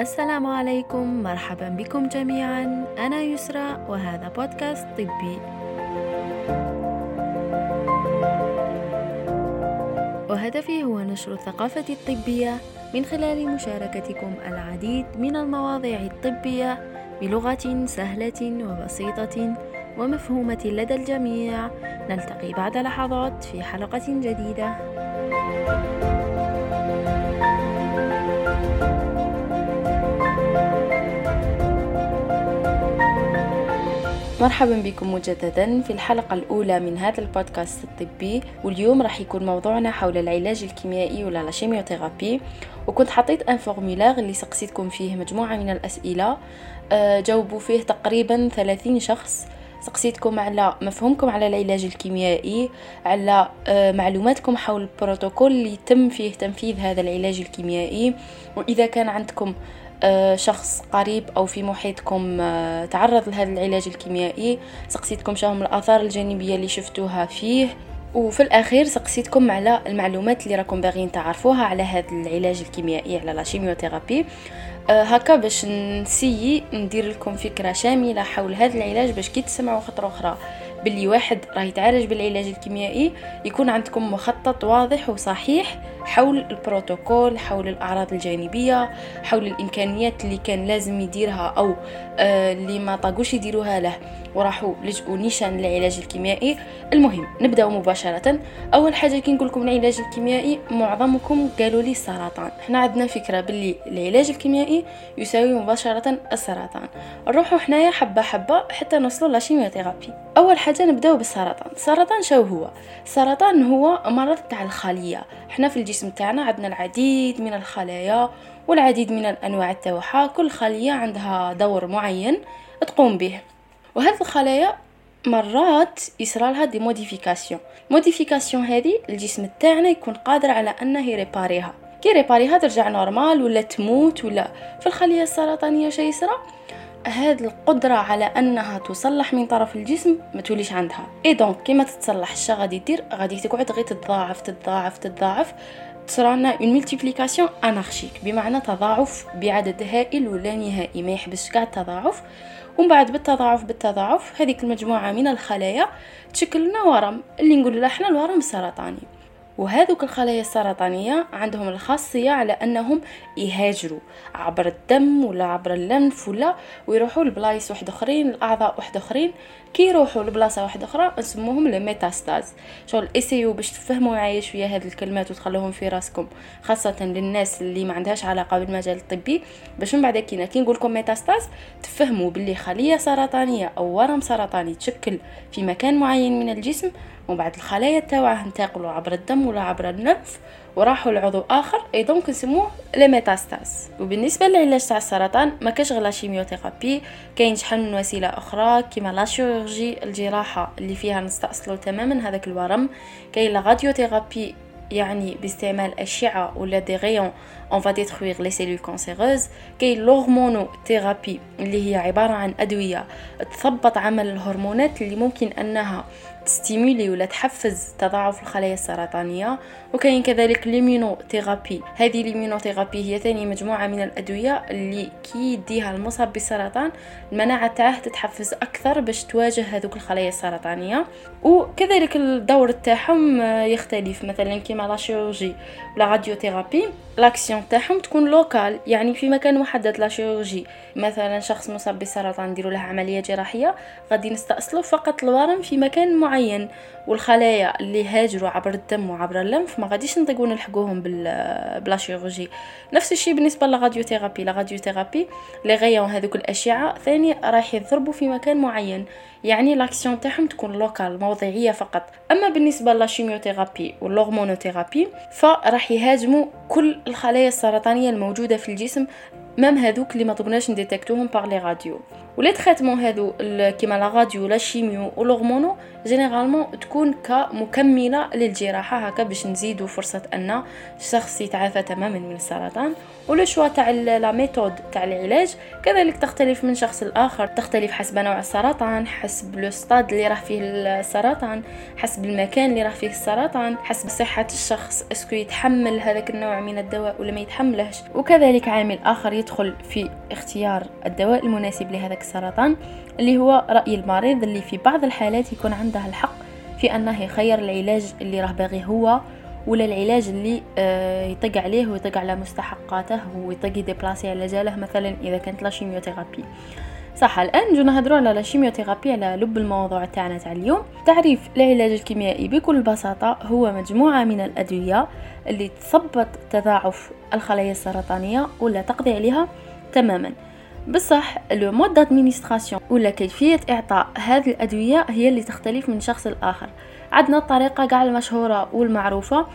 السلام عليكم مرحبا بكم جميعا. أنا يسرى وهذا بودكاست طبي. وهدفي هو نشر الثقافة الطبية من خلال مشاركتكم العديد من المواضيع الطبية بلغة سهلة وبسيطة ومفهومة لدى الجميع. نلتقي بعد لحظات في حلقة جديدة. مرحبا بكم مجددا في الحلقة الأولى من هذا البودكاست الطبي واليوم راح يكون موضوعنا حول العلاج الكيميائي ولا la chimiothérapie وكنت حطيت un formulaire اللي سقسيتكم فيه مجموعة من الأسئلة آه، جاوبوا فيه تقريبا 30 شخص. سقسيتكم على مفهومكم على العلاج الكيميائي على آه، معلوماتكم حول البروتوكول اللي تم فيه تنفيذ هذا العلاج الكيميائي. وإذا كان عندكم آه، شخص قريب أو في محيطكم آه، تعرض لهذا العلاج الكيميائي سقسيتكم شهم الآثار الجانبية اللي شفتوها فيه. وفي الأخير سقسيتكم على المعلومات اللي راكم باغيين تعرفوها على هذا العلاج الكيميائي على لا شيميوثيرابي. هكا باش نسيي ندير لكم فكرة شاملة حول هذا العلاج باش كي تسمعوا خطرة أخرى. باللي واحد راه يتعالج بالعلاج الكيميائي يكون عندكم مخطط واضح وصحيح حول البروتوكول حول الأعراض الجانبية حول الإمكانيات اللي كان لازم يديرها أو آه اللي ما طاقوش يديروها له. وراحوا لجؤوا نيشان للعلاج الكيميائي. المهم نبداو مباشرة. أول حاجة كي نقول لكم العلاج الكيميائي معظمكم قالوا لي السرطان إحنا عندنا فكرة باللي العلاج الكيميائي يساوي مباشرة السرطان. نروحوا حنايا حبة حبة حتى نوصلوا la chimiothérapie أول حاجة نبداو بالسرطان. السرطان شو هو؟ السرطان هو مرض تاع الخلية. إحنا في الجسم تاعنا عندنا العديد من الخلايا والعديد من الأنواع تاعها كل خلية عندها دور معين تقوم به. وهذه الخلايا مرات يصرى لها des modifications modifications هذه الجسم تاعنا يكون قادر على أنه يريباريها. كي ريباريها ترجع normale ولا تموت ولا في الخلية السرطانية شيء يصرى هاد القدرة على أنها تصلح من طرف الجسم ما توليش عندها. et donc كيما تتصلح آش غادي دير غادي تقعد غير تتضاعف تتضاعف تتضاعف تصرانا une multiplication anarchique بمعنى تضاعف بعدد هائل ولا نهائي ما يحبسش كاع التضاعف. ومن بعد بالتضاعف بالتضاعف هذيك المجموعة من الخلايا تشكل لنا ورم اللي نقول له إحنا الورم السرطاني. وهذوك الخلايا السرطانية عندهم الخاصية على أنهم يهاجروا عبر الدم ولا عبر اللمف ولا ويروحوا لبلايص واحد أخرين الأعضاء واحد أخرين. كي يروحوا لبلاصة واحدة أخرى نسموهم ال métastases شغل إسيو باش تفهموا معايا شوية هذه الكلمات وتخلوهم في راسكم خاصة للناس اللي ما عندهاش علاقة بالمجال الطبي. باش من بعد كي نقول لكم métastase تفهموا باللي خلية سرطانية أو ورم سرطاني تشكل في مكان معين من الجسم ومن بعد الخلايا تاعه انتقلوا عبر الدم ولا عبر اللمف وراحوا لعضو آخر et donc نسموه les métastases وبالنسبة للعلاج تاع السرطان ما كاش غير la chimiothérapie كاين شحال من وسيلة أخرى كيما la chirurgie الجراحة اللي فيها نستأصلوا تماما هذاك الورم. كاين la radiothérapie يعني باستعمال أشعة ولا des rayons on va détruire les cellules cancéreuses كاين l'hormonothérapie اللي هي عبارة عن أدوية تثبط عمل الهرمونات اللي ممكن أنها تستيمولي ولا تحفز تضاعف الخلايا السرطانية. وكاين كذلك l'immunothérapie. هذه l'immunothérapie هي ثاني مجموعة من الأدوية اللي كي يديها المصاب بالسرطان المناعه تاعه تتحفز أكثر باش تواجه هذوك الخلايا السرطانية. وكذلك الدور تاعهم يختلف. مثلا كيما la chirurgie و la radiothérapie l'action تاعهم تكون locale يعني في مكان محدد la chirurgie مثلا شخص مصاب بالسرطان نديروا له عملية جراحية غادي نستأصلوا فقط الورم في مكان معين والخلايا اللي هاجروا عبر الدم وعبر اللمف ما غاديش نطيقوا نلحقوهم ب la chirurgie نفس الشيء بالنسبة لل radiothérapie radiothérapie les rayons هذوك الأشعة ثاني راح يضربوا في مكان معين. يعني l'action تاعهم تكون locale موضعية فقط. أما بالنسبة لل chimiothérapie وال hormonothérapie فراح يهاجموا كل الخلايا السرطانية الموجودة في الجسم même هذوك اللي ما طقناش نديتكتوهم par les radios و les traitements هادو كيما la radio la chimio وال hormono généralement تكون كمكملة للجراحة هكا باش نزيدوا فرصة أن الشخص يتعافى تماما من السرطان. و le choix تاع la méthode تاع العلاج كذلك تختلف من شخص لآخر. تختلف حسب نوع السرطان حسب le stade اللي راه فيه السرطان حسب المكان اللي راه فيه السرطان حسب صحة الشخص est-ce que يتحمل هذاك النوع من الدواء ولا ما يتحملهش. وكذلك عامل آخر يدخل في اختيار الدواء المناسب لهذاك السرطان اللي هو رأي المريض اللي في بعض الحالات يكون عنده الحق في أنه يخير العلاج اللي راه باغي هو ولا العلاج اللي آه، يطق عليه ويطق على مستحقاته ويطق يديبلاسي على جاله مثلا إذا كانت la chimiothérapie. صح الآن جو نهضروا على la chimiothérapie على لب الموضوع تاعنا تاع اليوم. تعريف العلاج الكيميائي بكل بساطة هو مجموعة من الأدوية اللي تثبط تضاعف الخلايا السرطانية ولا تقضي عليها تماما. بصح le mode d'administration ولا كيفية إعطاء هذه الأدوية هي اللي تختلف من شخص لآخر. عندنا الطريقة قاع المشهورة والمعروفة.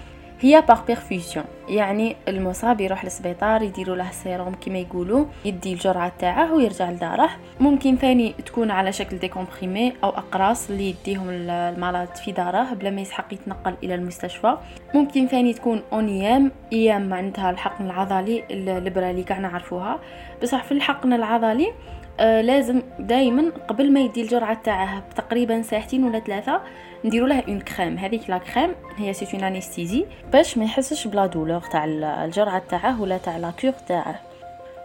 هي par perfusion يعني المصاب يروح للسبيطار يديروا له السيروم كما يقولوا يدي الجرعة تاعه ويرجع لداره. ممكن ثاني تكون على شكل des comprimés أو أقراص اللي يديهم المرض في داره بلا ما يسحق يتنقل إلى المستشفى. ممكن ثاني تكون en IM IM عندها الحقن العضلي الابره كاع نعرفوها. بصح في الحقن العضلي آه لازم دائما قبل ما يدي الجرعة تاعه تقريبا ساعتين ولا ثلاثة نديروا له une crème هذيك la crème هي c'est une anesthésie باش ما يحسش ب la douleur تاع الجرعة تاعه ولا تاع la cure تاعه.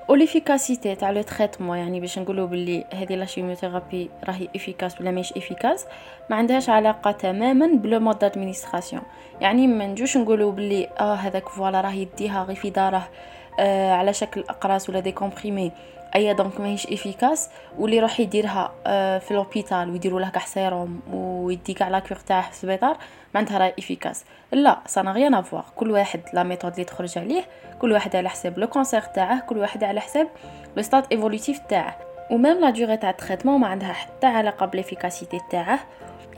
و l'efficacité تاع le traitement يعني باش نقولوا باللي هذه la chimiothérapie راهي efficace ولا ماهيش efficace ما عندهاش علاقة تماما ب le mode d'administration يعني ما نجوش نقولوا باللي آه هذاك voilà راه يديها غير في داره آه على شكل أقراص ولا des comprimés et donc ماهيش efficace واللي يروح يديرها آه، في l'hôpital ويديروا له كاع سيروم ويدي كاع la cure تاعه في السبيطار ما عندها راي efficace. لا ça rien à voir كل واحد la méthode اللي تخرج عليه كل واحد على حساب le cancer تاعه كل واحد على حساب le stade évolutif تاعه. و même la durée تاع ال traitement ما عندها حتى علاقة بال efficacité تاعه.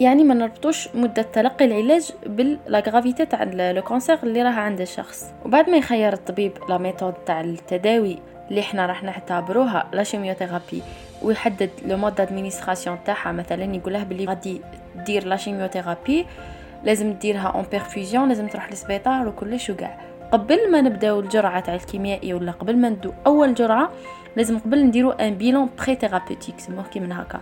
يعني ما نربطوش مدة تلقي العلاج ب la gravité تاع le cancer اللي راه عند الشخص. وبعد ما يخير الطبيب la méthode تاع التداوي اللي إحنا راح نعتبروها la chimiothérapie ويحدد le mode d'administration تاعها مثلا يقول له بلي غادي دير la chimiothérapie لازم ديرها en perfusion لازم تروح للسبيطار وكلش وكاع قبل ما نبداو الجرعة تاع الكيميائي ولا قبل ما ندو أول جرعة لازم قبل نديرو un bilan pré-thérapeutique سموه كيما هكا.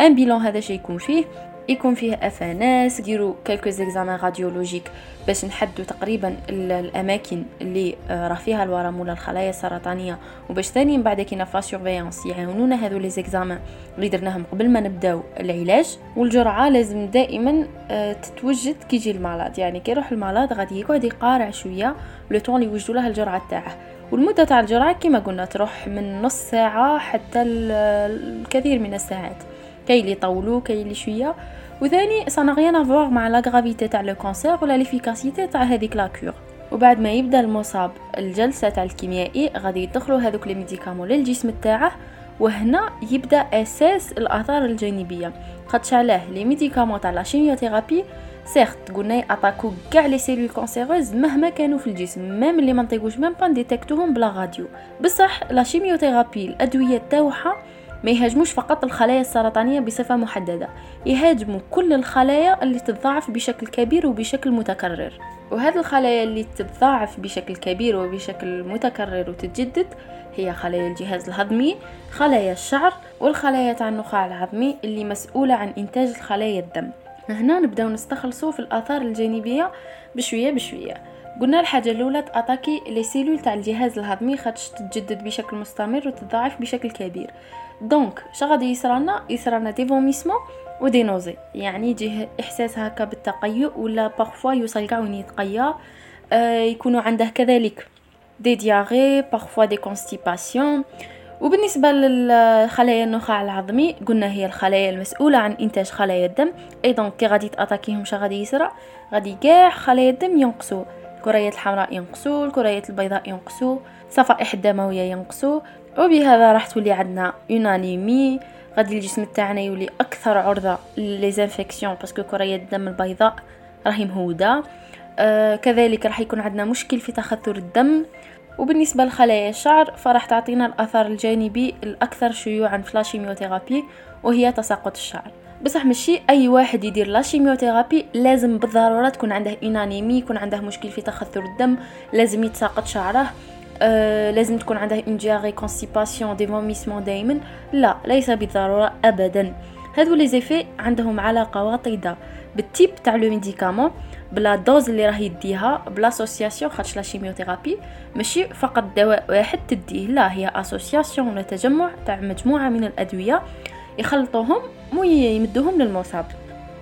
un bilan هذا شي يكون فيه يكون فيه avance نديرو quelques examens radiologiques باش نحدو تقريبا الأماكن اللي آه، راه فيها الورم ولا الخلايا السرطانية وباش ثاني من بعد كينا voilà يعاونونا هذو les examens اللي درناهم قبل ما نبداو العلاج. والجرعة لازم دائما آه، تتوجد كي يجي المرض. يعني كي يروح المرض غادي يقعد يقارع شوية le temps اللي يوجدوا له الجرعة تاعه. والمدة تاع الجرعة كما قلنا تروح من نص ساعة حتى الكثير من الساعات. كاين اللي يطولوا كاين اللي شوية. وثاني ça rien à voir مع la gravité تاع le cancer ولا l'efficacité تاع هذيك la cure وبعد ما يبدأ المصاب الجلسة تاع الكيميائي غادي يدخلوا هذوك les médicaments للجسم تاعه وهنا يبدأ أساس الآثار الجانبية. خاطش علاه les médicaments تاع la chimiothérapie certes قلنا attaquent كاع les cellules cancéreuses مهما كانوا في الجسم même اللي ما نطيقوش même pas نديتيكتوهم ب la radio بصح la chimiothérapie الأدوية تاعها ما يهاجموش فقط الخلايا السرطانية بصفة محددة يهاجموا كل الخلايا اللي تتضاعف بشكل كبير وبشكل متكرر. وهذه الخلايا اللي تتضاعف بشكل كبير وبشكل متكرر وتتجدد هي خلايا الجهاز الهضمي خلايا الشعر والخلايا تاع النخاع العظمي اللي مسؤولة عن إنتاج الخلايا الدم. هنا نبداو نستخلصوا في الآثار الجانبية بشوية بشوية. قلنا الحاجة الأولى تأتاكي les cellules تاع الجهاز الهضمي خاطش تتجدد بشكل مستمر وتتضاعف بشكل كبير. donc شا غادي يصرالنا يصرالنا des vomissements des nausées يعني يجيه إحساس هكا بالتقيؤ ولا parfois يوصل كاع وين يتقيأ. آه يكونوا عنده كذلك des diarrhées parfois des constipations وبالنسبة للخلايا النخاع العظمي قلنا هي الخلايا المسؤولة عن إنتاج خلايا الدم. et donc كي غادي تأتاكيهم شا غادي يصرى غادي كاع خلايا الدم ينقصوا. الكريات الحمراء ينقصوا الكريات البيضاء ينقصوا. صفائح الدموية ينقصوا. وبهذا راح تولي عندنا une anémie غادي الجسم تاعنا يولي أكثر عرضة les infections parce que كريات الدم البيضاء راهي مهودة. آه كذلك راح يكون عندنا مشكل في تخثر الدم. وبالنسبة لخلايا الشعر فراح تعطينا الأثر الجانبي الأكثر شيوعا في la chimiothérapie وهي تساقط الشعر. بصح ماشي أي واحد يدير la chimiothérapie لازم بالضرورة تكون عنده une anémie يكون عنده مشكل في تخثر الدم لازم يتساقط شعره. آه لازم تكون عنده une diarrhée constipation des vomissements دائما لا ليس بالضرورة ابدا. هادو les effets عندهم علاقة وطيدة بال type تاع le médicament ب la dose اللي راه يديها ب l'association خاطش la chimiothérapie ماشي فقط دواء واحد تديه لا هي association ولا تجمع تاع مجموعة من الأدوية يخلطوهم ويمدوهم للمصاب.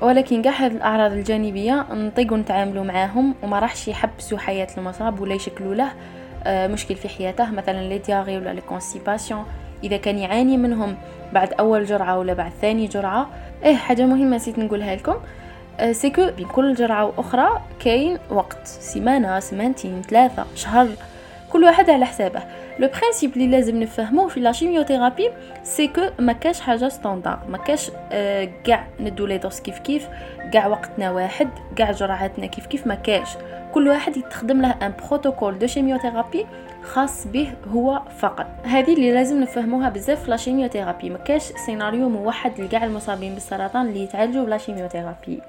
ولكن كاع هاد الأعراض الجانبية نطيقوا نتعاملوا معاهم وما راحش يحبسوا حياة المصاب ولا يشكلوا له مشكل في حياته مثلا les diarrhées ولا les constipations إذا كان يعاني منهم بعد أول جرعة ولا بعد ثاني جرعة إيه حاجة مهمة نسيت نقولها لكم. c'est que آه، بين كل جرعة وأخرى كاين وقت سيمانة سيمانتين ثلاثة شهر كل واحد على حسابه. le principe اللي لازم نفهموه في la chimiothérapie c'est que ما كاش حاجة standard ما كاش كاع آه ندو les doses كيف كيف كاع وقتنا واحد كاع جرعاتنا كيف كيف ما كاش. كل واحد يتخدم له un protocole de chimiothérapie خاص به هو فقط. هذه اللي لازم نفهموها بزاف la chimiothérapie ما كاش سيناريو موحد لكاع المصابين بالسرطان اللي يتعالجوا ب la chimiothérapie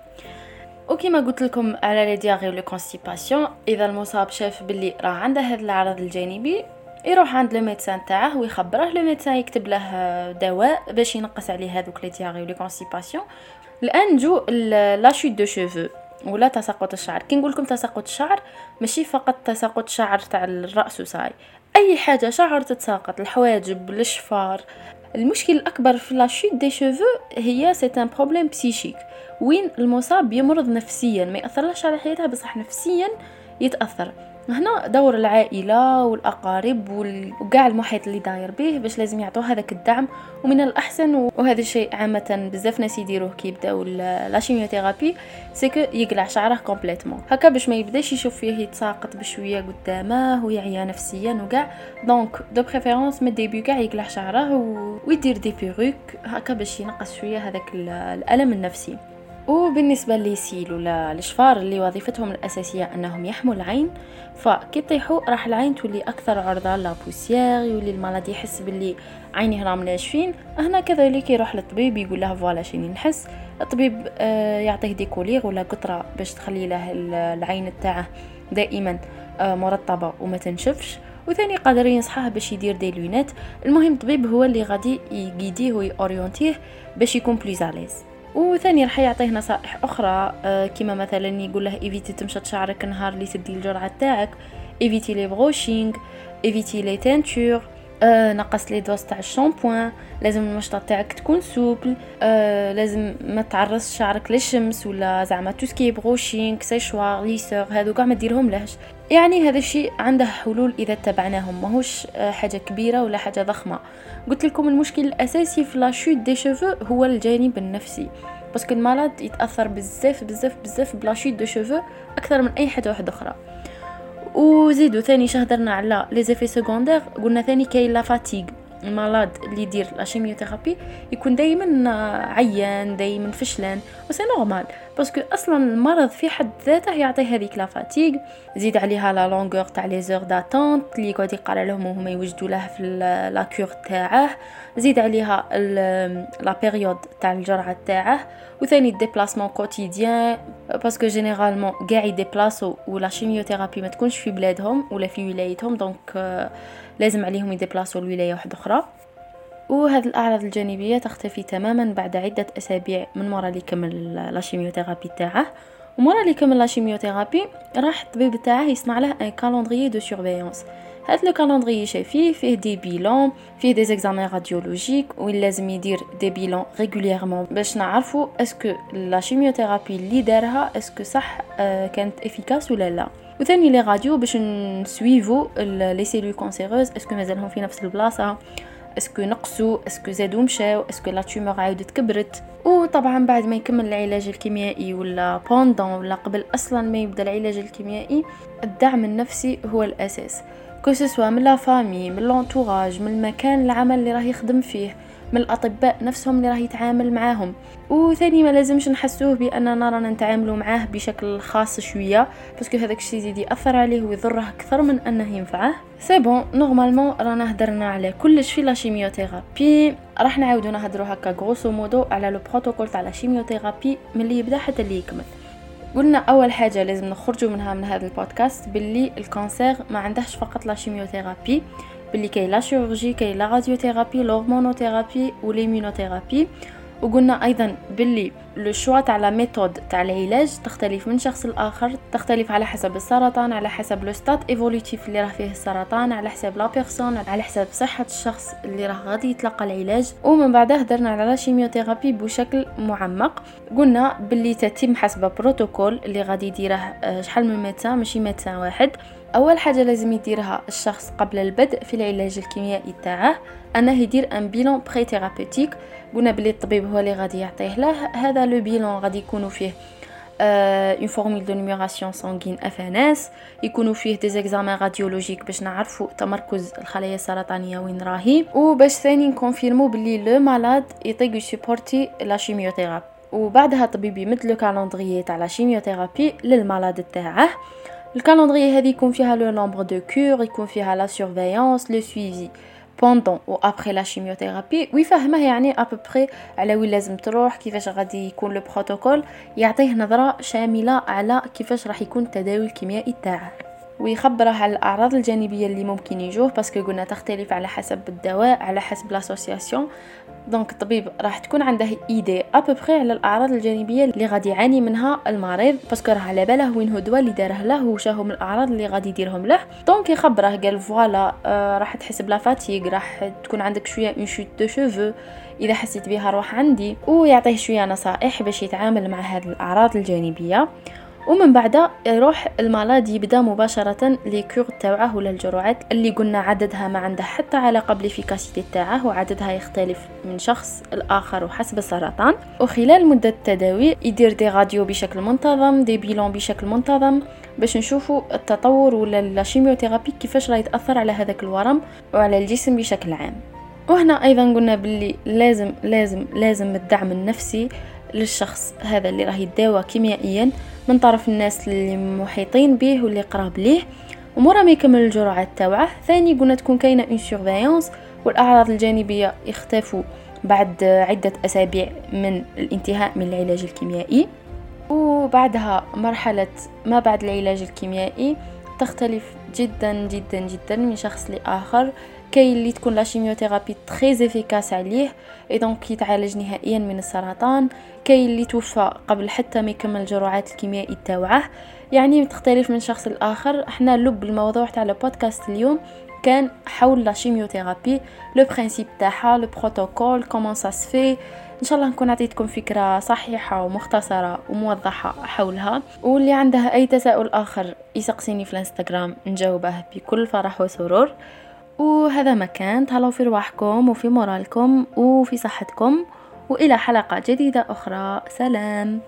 وكما قلت لكم على les diarrhées و les constipations إذا المصاب شاف باللي راه عنده هذا العرض الجانبي يروح عند le médecin تاعه ويخبره. le médecin يكتب له دواء باش ينقص عليه هذوك les diarrhées و les constipations الآن نجو la chute de cheveux ولا تساقط الشعر. كي نقول لكم تساقط الشعر ماشي فقط تساقط شعر تاع الرأس وصاي. أي حاجة شعر تتساقط الحواجب الشفار. المشكل الأكبر في la chute des cheveux هي c'est un problème psychique وين المصاب يمرض نفسيا ما يأثرلهش على حياته بصح نفسيا يتأثر. هنا دور العائلة والأقارب وكاع المحيط اللي داير به باش لازم يعطوه هذاك الدعم ومن الأحسن وهذا الشيء عامة بزاف ناس يديروه كي يبداو la chimiothérapie ce que يقلع شعره complètement هكا باش ما يبداش يشوف فيه يتساقط بشوية قدامه ويعيا نفسيا وكاع donc de préférence من ال début كاع يقلع شعره ويدير des perruques. هكا باش ينقص شوية هذاك الألم النفسي. وبالنسبة ل les cils ولا الشفار اللي وظيفتهم الأساسية أنهم يحموا العين فكي يطيحوا راح العين تولي أكثر عرضة la poussière يولي المرض يحس باللي عيني راهم ناشفين. هنا كذلك يروح للطبيب يقول له voilà شني نحس. الطبيب آه يعطيه des collyres ولا قطرة باش تخلي له العين تاعه دائما آه مرطبة وما تنشفش. وثاني قادر ينصحه باش يدير des lunettes المهم الطبيب هو اللي غادي يقيديه ويورينتيه باش يكون à l'aise وثاني راح يعطيه نصائح أخرى آه، كما مثلا يقول له évite تمشط شعرك نهار اللي تدي الجرعة تاعك évite les brushings évite les teintures آه نقص les doses تاع الشامبوان. لازم المشطه تاعك تكون souple. آه لازم ما تعرضش شعرك للشمس ولا زعما tout ce qui brushing séchoir lisseur هادو كاع ما ديرهم لهش. يعني هذا الشيء عنده حلول إذا تبعناهم. ماهوش آه حاجة كبيرة ولا حاجة ضخمة. قلت لكم المشكل الأساسي في la chute des cheveux هو الجانب النفسي. parce que المرض يتأثر بزاف بزاف بزاف ب la chute de cheveux أكثر من أي حاجة واحدة أخرى. وزيدو ثاني شهدرنا على les effets secondaires قلنا ثاني كاين la fatigue المرض اللي يدير لا يكون دائما عيان دائما فشلان و c'est normal parce que أصلا المرض في حد ذاته يعطي هذيك la fatigue زيد عليها la longueur تاع les heures d'attente اللي يقعد يقرا لهم وهما يوجدوا له في la cure تاعه. زيد عليها la période تاع الجرعة تاعه. وثاني déplacement quotidien parce que généralement كاع يdéplacer و و la chimiothérapie ما تكونش في بلادهم ولا في ولايتهم donc لازم عليهم يdéplacer و لولاية واحدة أخرى. وهذه الأعراض الجانبية تختفي تماما بعد عدة أسابيع من مرة اللي كمل la chimiothérapie تاعه ومرة اللي كمل la chimiothérapie راح الطبيب تاعه يصنع له un calendrier de surveillance هاد le calendrier فيه فيه des bilans فيه des examens radiologiques وين لازم يدير des bilans régulièrement باش نعرفوا est-ce que la chimiothérapie اللي دارها est-ce que صح آه كانت efficace ولا لا. وثاني les radios باش نsuivre و les cellules cancéreuses est-ce que مازالهم في نفس البلاصة. est-ce que نقصوا est-ce que زادوا مشاو est-ce que la tumeur عاودت كبرت. وطبعا بعد ما يكمل العلاج الكيميائي ولا pendant ولا قبل أصلا ما يبدأ العلاج الكيميائي الدعم النفسي هو الأساس. que ce soit من la famille من l'entourage من المكان العمل اللي راه يخدم فيه. من الأطباء نفسهم اللي راه يتعامل معاهم. وثاني ما لازمش نحسوه بأننا رانا نتعاملوا معاه بشكل خاص شوية parce que هذاك الشيء يزيد يأثر عليه ويضره أكثر من أنه ينفعه. c'est bon normalement رانا هدرنا على كلش في la chimiothérapie راح نعاودو نهضروا هكا grosso modo على le protocole تاع la chimiothérapie من اللي يبدا حتى اللي يكمل. قلنا أول حاجة لازم نخرجوا منها من هذا البودكاست باللي ال cancer ما عندهش فقط la chimiothérapie باللي كاين la chirurgie كاين la radiothérapie l'hormonothérapie و l'immunothérapie وقلنا أيضا باللي le choix تاع la méthode تاع العلاج تختلف من شخص لآخر تختلف على حسب السرطان على حسب le stade évolutif اللي راه فيه السرطان على حسب la personne على حسب صحة الشخص اللي راه غادي يتلقى العلاج. ومن بعد هدرنا على la chimiothérapie بشكل معمق. قلنا باللي تتم حسب بروتوكول اللي غادي يديره آه، شحال من médecin ماشي médecin واحد. أول حاجة لازم يديرها الشخص قبل البدء في العلاج الكيميائي تاعه أنه يدير un bilan pré-thérapeutique قلنا بلي الطبيب هو اللي غادي يعطيه. له هذا le bilan غادي يكونوا فيه une formule de numération sanguine FNS يكونوا فيه des examens radiologiques باش نعرفوا تمركز الخلايا السرطانية وين راهي. وباش ثاني نconfirmer و بلي le malade يطيق يsupporter la chimiothérapie وبعدها الطبيب يمد le calendrier تاع la chimiothérapie لل malade تاعه. ال calendrier هذه يكون فيها le nombre de cures يكون فيها la surveillance le suivi pendant و après la chimiothérapie ويفهمه يعني à peu près على وين لازم تروح كيفاش غادي يكون le protocole يعطيه نظره شامله على كيفاش راح يكون التداوي الكيميائي تاعه ويخبره على الاعراض الجانبية اللي ممكن يجوه parce que قلنا تختلف على حسب الدواء على حسب l'association donc الطبيب راح تكون عنده idée à peu près على الأعراض الجانبية اللي غادي يعاني منها المريض parce que راه على باله وين هو الدواء اللي داره له وشاهم الأعراض اللي غادي يديرهم له. donc يخبره قال voilà آه راح تحس ب la fatigue راح تكون عندك شوية une chute de cheveux إذا حسيت بها روح عندي ويعطيه شوية نصائح باش يتعامل مع هذه الأعراض الجانبية. ومن بعد يروح المرض يبدا مباشرة لي تاعه ولا الجرعات اللي قلنا عددها ما عنده حتى علاقة ب l'efficacité تاعه وعددها يختلف من شخص الآخر وحسب السرطان. وخلال مدة التداوي يدير des radios بشكل منتظم des bilans بشكل منتظم باش نشوفوا التطور و la chimiothérapie كيفاش راه يتاثر على هذاك الورم وعلى الجسم بشكل عام. وهنا أيضا قلنا باللي لازم لازم لازم الدعم النفسي للشخص هذا اللي راه يداوى كيميائيا من طرف الناس اللي محيطين به واللي قراب ليه. ومورا ما يكمل الجرعات تاوعه. ثاني قلنا تكون كاينة une surveillance والأعراض الجانبية يختفوا بعد عدة أسابيع من الانتهاء من العلاج الكيميائي. وبعدها مرحلة ما بعد العلاج الكيميائي تختلف جدا جدا جدا من شخص لآخر. كاين اللي تكون la chimiothérapie très efficace عليه et donc يتعالج نهائيا من السرطان. كاين اللي توفى قبل حتى ما يكمل الجرعات الكيميائي تاوعه يعني تختلف من شخص لآخر. إحنا لب الموضوع تاع البودكاست اليوم كان حول la chimiothérapie le principe تاعها le protocole comment ça se fait إن شاء الله نكون عطيتكم فكرة صحيحة ومختصرة وموضحة حولها. واللي عندها أي تساؤل آخر يسقسيني في الإنستغرام نجاوبه بكل فرح وسرور. وهذا مكان تهلاو في رواحكم وفي مورالكم وفي صحتكم وإلى حلقة جديدة أخرى. سلام.